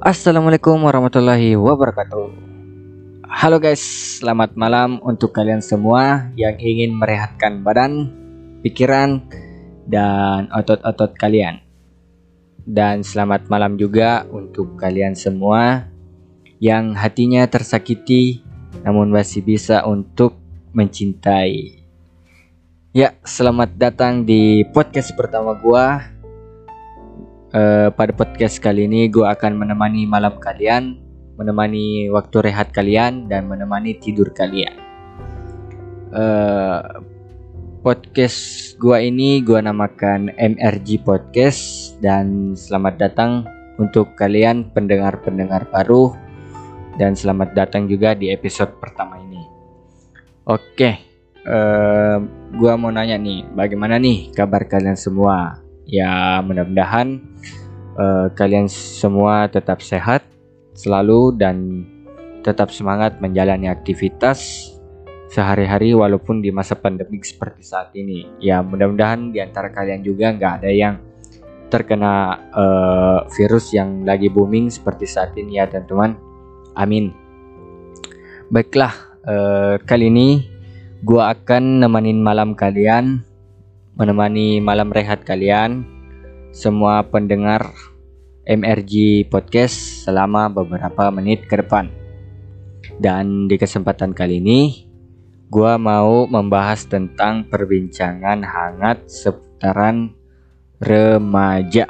Assalamualaikum warahmatullahi wabarakatuh. Halo guys, selamat malam untuk kalian semua yang ingin merehatkan badan, pikiran, dan otot-otot kalian. Dan selamat malam juga untuk kalian semua yang hatinya tersakiti namun masih bisa untuk mencintai. Ya, selamat datang di podcast pertama gua. Uh, pada podcast kali ini gue akan menemani malam kalian, menemani waktu rehat kalian dan menemani tidur kalian. Uh, podcast gua ini gua namakan MRG Podcast dan selamat datang untuk kalian pendengar-pendengar baru dan selamat datang juga di episode pertama ini. Oke, uh, gua mau nanya nih, bagaimana nih kabar kalian semua? Ya, mudah-mudahan uh, kalian semua tetap sehat selalu dan tetap semangat menjalani aktivitas sehari-hari walaupun di masa pandemik seperti saat ini. Ya, mudah-mudahan di antara kalian juga nggak ada yang terkena uh, virus yang lagi booming seperti saat ini ya teman-teman. Amin. Baiklah, uh, kali ini gua akan nemenin malam kalian menemani malam rehat kalian semua pendengar MRG Podcast selama beberapa menit ke depan. Dan di kesempatan kali ini, gua mau membahas tentang perbincangan hangat seputaran remaja.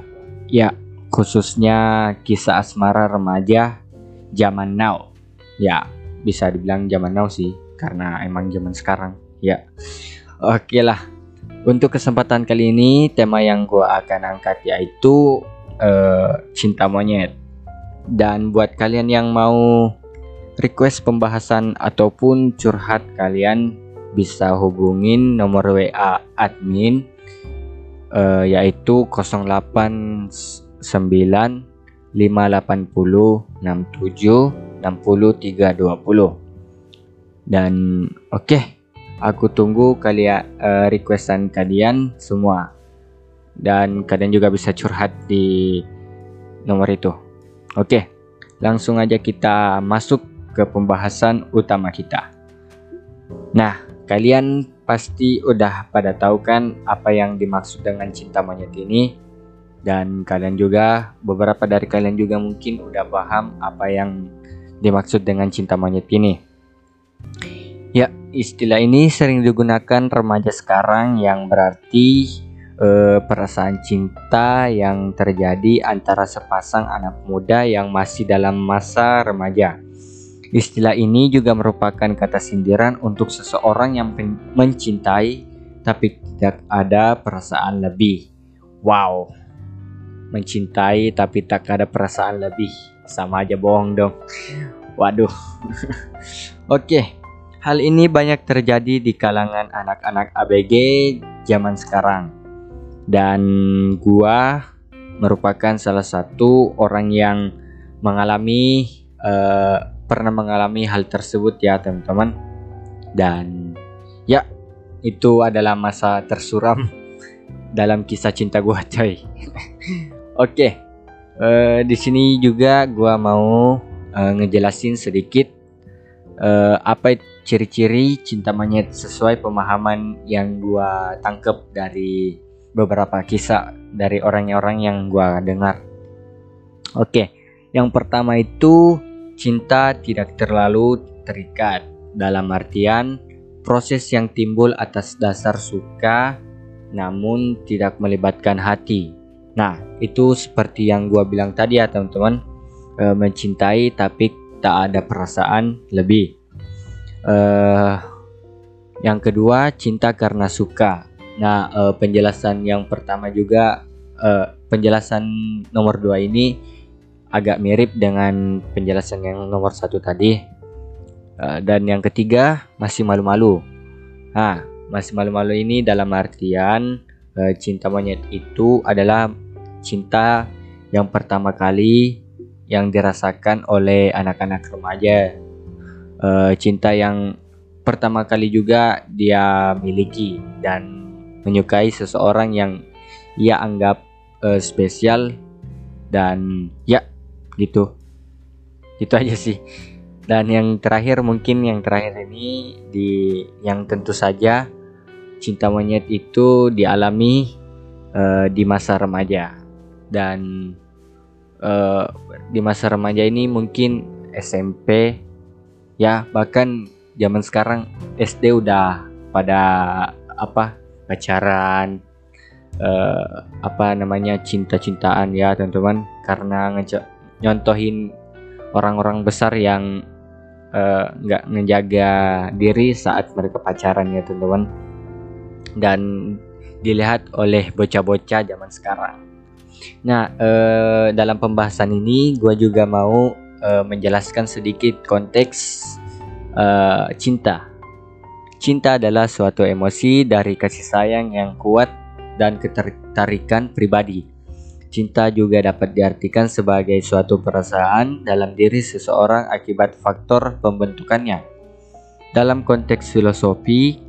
Ya, khususnya kisah asmara remaja zaman now. Ya, bisa dibilang zaman now sih, karena emang zaman sekarang. Ya, oke lah untuk kesempatan kali ini tema yang gue akan angkat yaitu uh, cinta monyet. Dan buat kalian yang mau request pembahasan ataupun curhat kalian bisa hubungin nomor WA admin uh, yaitu 089 580 67 60 320 dan oke okay, Aku tunggu kalian uh, requestan kalian semua. Dan kalian juga bisa curhat di nomor itu. Oke, langsung aja kita masuk ke pembahasan utama kita. Nah, kalian pasti udah pada tahu kan apa yang dimaksud dengan cinta monyet ini dan kalian juga beberapa dari kalian juga mungkin udah paham apa yang dimaksud dengan cinta monyet ini. Istilah ini sering digunakan remaja sekarang yang berarti eh, perasaan cinta yang terjadi antara sepasang anak muda yang masih dalam masa remaja. Istilah ini juga merupakan kata sindiran untuk seseorang yang mencintai tapi tidak ada perasaan lebih. Wow. Mencintai tapi tak ada perasaan lebih. Sama aja bohong dong. Waduh. Oke. okay. Hal ini banyak terjadi di kalangan anak-anak ABG zaman sekarang. Dan gua merupakan salah satu orang yang mengalami uh, pernah mengalami hal tersebut ya, teman-teman. Dan ya, itu adalah masa tersuram dalam kisah cinta gua, coy. Oke. okay. Uh, eh, di sini juga gua mau uh, ngejelasin sedikit uh, apa ciri-ciri cinta monyet sesuai pemahaman yang gua tangkep dari beberapa kisah dari orang-orang yang gua dengar. Oke, yang pertama itu cinta tidak terlalu terikat dalam artian proses yang timbul atas dasar suka namun tidak melibatkan hati. Nah, itu seperti yang gua bilang tadi ya teman-teman, e, mencintai tapi tak ada perasaan lebih uh, yang kedua cinta karena suka. Nah uh, penjelasan yang pertama juga uh, penjelasan nomor dua ini agak mirip dengan penjelasan yang nomor satu tadi. Uh, dan yang ketiga masih malu-malu. Nah masih malu-malu ini dalam artian uh, cinta monyet itu adalah cinta yang pertama kali yang dirasakan oleh anak-anak remaja uh, cinta yang pertama kali juga dia miliki dan menyukai seseorang yang ia anggap uh, spesial dan ya gitu. Itu aja sih. Dan yang terakhir mungkin yang terakhir ini di yang tentu saja cinta monyet itu dialami uh, di masa remaja. Dan uh, di masa remaja ini mungkin SMP ya bahkan zaman sekarang SD udah pada apa pacaran uh, apa namanya cinta-cintaan ya teman-teman karena ngejak nyontohin orang-orang besar yang nggak uh, ngejaga diri saat mereka pacaran ya teman-teman dan dilihat oleh bocah-bocah zaman sekarang. Nah, uh, dalam pembahasan ini gue juga mau uh, menjelaskan sedikit konteks uh, cinta. Cinta adalah suatu emosi dari kasih sayang yang kuat dan ketertarikan pribadi. Cinta juga dapat diartikan sebagai suatu perasaan dalam diri seseorang akibat faktor pembentukannya. Dalam konteks filosofi,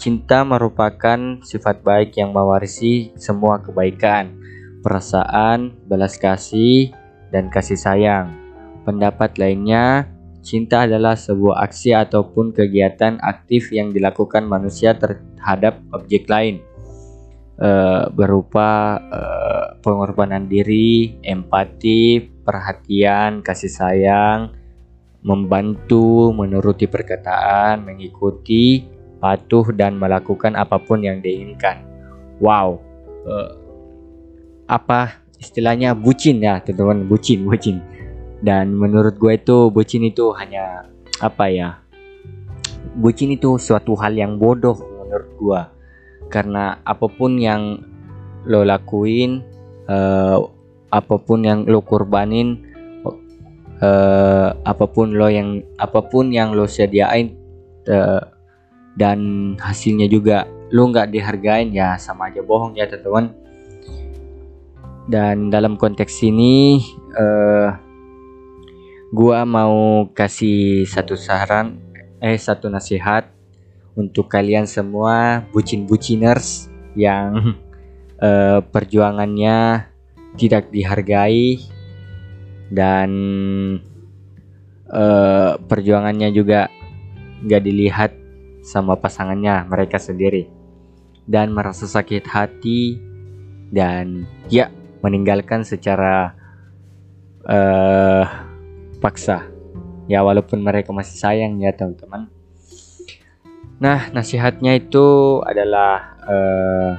cinta merupakan sifat baik yang mewarisi semua kebaikan, perasaan, belas kasih, dan kasih sayang. Pendapat lainnya, Cinta adalah sebuah aksi ataupun kegiatan aktif yang dilakukan manusia terhadap objek lain, e, berupa e, pengorbanan diri, empati, perhatian, kasih sayang, membantu, menuruti perkataan, mengikuti, patuh, dan melakukan apa pun yang diinginkan. Wow, e, apa istilahnya bucin ya, teman-teman, bucin, bucin dan menurut gue itu bucin itu hanya apa ya bucin itu suatu hal yang bodoh menurut gue karena apa pun yang lo lakuin uh, apa pun yang lo korbanin uh, apa pun lo yang apa pun yang lo sediain uh, dan hasilnya juga lo nggak dihargain ya sama aja bohong ya teman-teman. Dan dalam konteks ini uh, gua mau kasih satu saran eh satu nasihat untuk kalian semua bucin-buciners yang uh, perjuangannya tidak dihargai dan uh, perjuangannya juga gak dilihat sama pasangannya mereka sendiri. Dan merasa sakit hati dan ya meninggalkan secara uh, paksa. Ya walaupun mereka masih sayang ya teman-teman. Nah nasihatnya itu adalah uh,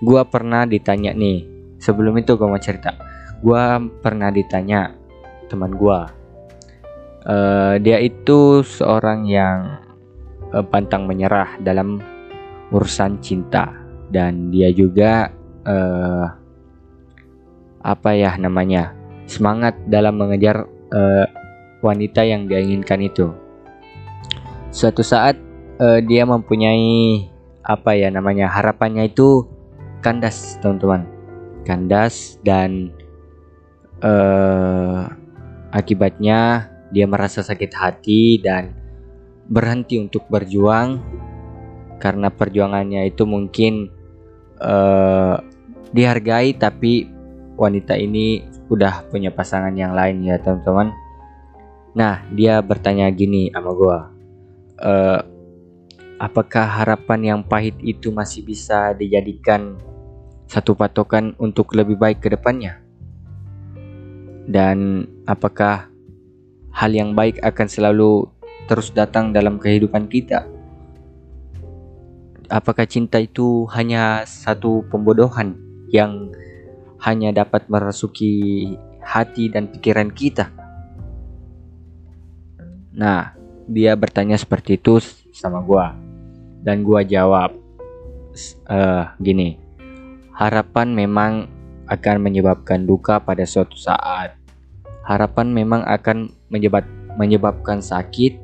gua pernah ditanya nih. Sebelum itu gua mau cerita. Gua pernah ditanya teman gua. Uh, dia itu seorang yang uh, pantang menyerah dalam urusan cinta. Dan dia juga uh, apa ya namanya semangat dalam mengejar uh, wanita yang dia inginkan itu. Suatu saat uh, dia mempunyai apa ya namanya harapannya itu kandas teman-teman, kandas dan uh, akibatnya dia merasa sakit hati dan berhenti untuk berjuang karena perjuangannya itu mungkin uh, dihargai tapi wanita ini udah punya pasangan yang lain ya teman-teman. Nah dia bertanya gini sama gue e, apakah harapan yang pahit itu masih bisa dijadikan satu patokan untuk lebih baik ke depannya? Dan apakah hal yang baik akan selalu terus datang dalam kehidupan kita? Apakah cinta itu hanya satu pembodohan yang hanya dapat merasuki hati dan pikiran kita. Nah, dia bertanya seperti itu sama gua. Dan gua jawab uh, gini. Harapan memang akan menyebabkan duka pada suatu saat. Harapan memang akan menyebab, menyebabkan sakit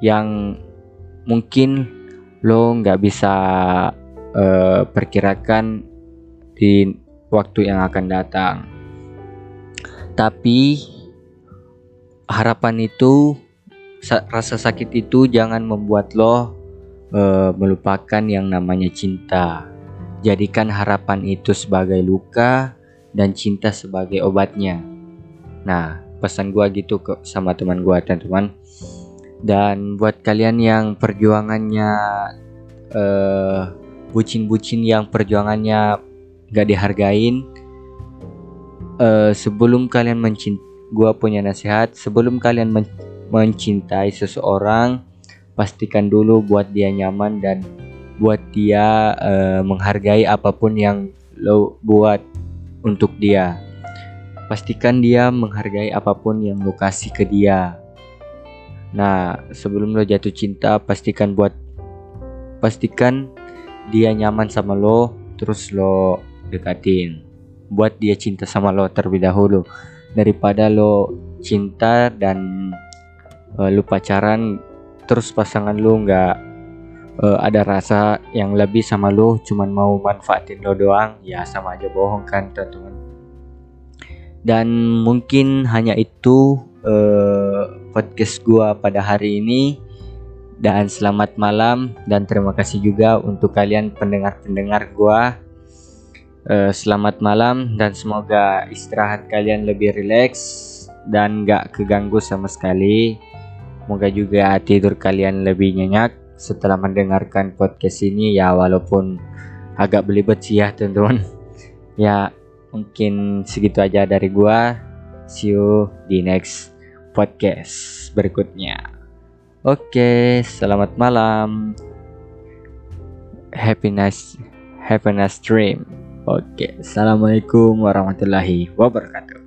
yang mungkin lo nggak bisa uh, perkirakan di waktu yang akan datang. Tapi harapan itu rasa sakit itu jangan membuat lo uh, melupakan yang namanya cinta. Jadikan harapan itu sebagai luka dan cinta sebagai obatnya. Nah, pesan gua gitu ke sama teman gua teman-teman dan buat kalian yang perjuangannya uh, bucin-bucin yang perjuangannya gak dihargain. Uh, sebelum kalian mencintai gua punya nasihat sebelum kalian men mencintai seseorang pastikan dulu buat dia nyaman dan buat dia uh, menghargai apa pun yang lo buat untuk dia. Pastikan dia menghargai apa pun yang lo kasih ke dia. Nah sebelum lo jatuh cinta pastikan buat pastikan dia nyaman sama lo terus lo dekatin. Buat dia cinta sama lo terlebih dahulu. Daripada lo cinta dan uh, lu pacaran terus pasangan lu nggak uh, ada rasa yang lebih sama lu cuman mau manfaatin lo doang ya sama aja bohong kan teman-teman. Dan mungkin hanya itu uh, podcast gua pada hari ini. Dan selamat malam dan terima kasih juga untuk kalian pendengar-pendengar gua uh, selamat malam dan semoga istirahat kalian lebih rileks dan gak keganggu sama sekali. Semoga juga tidur kalian lebih nyenyak setelah mendengarkan podcast ini. Ya walaupun agak belibet sih ya teman-teman. Ya mungkin segitu aja dari gua. See you di next podcast berikutnya. Oke selamat malam. Happy nice have a nice dream Oke, assalamualaikum warahmatullahi wabarakatuh.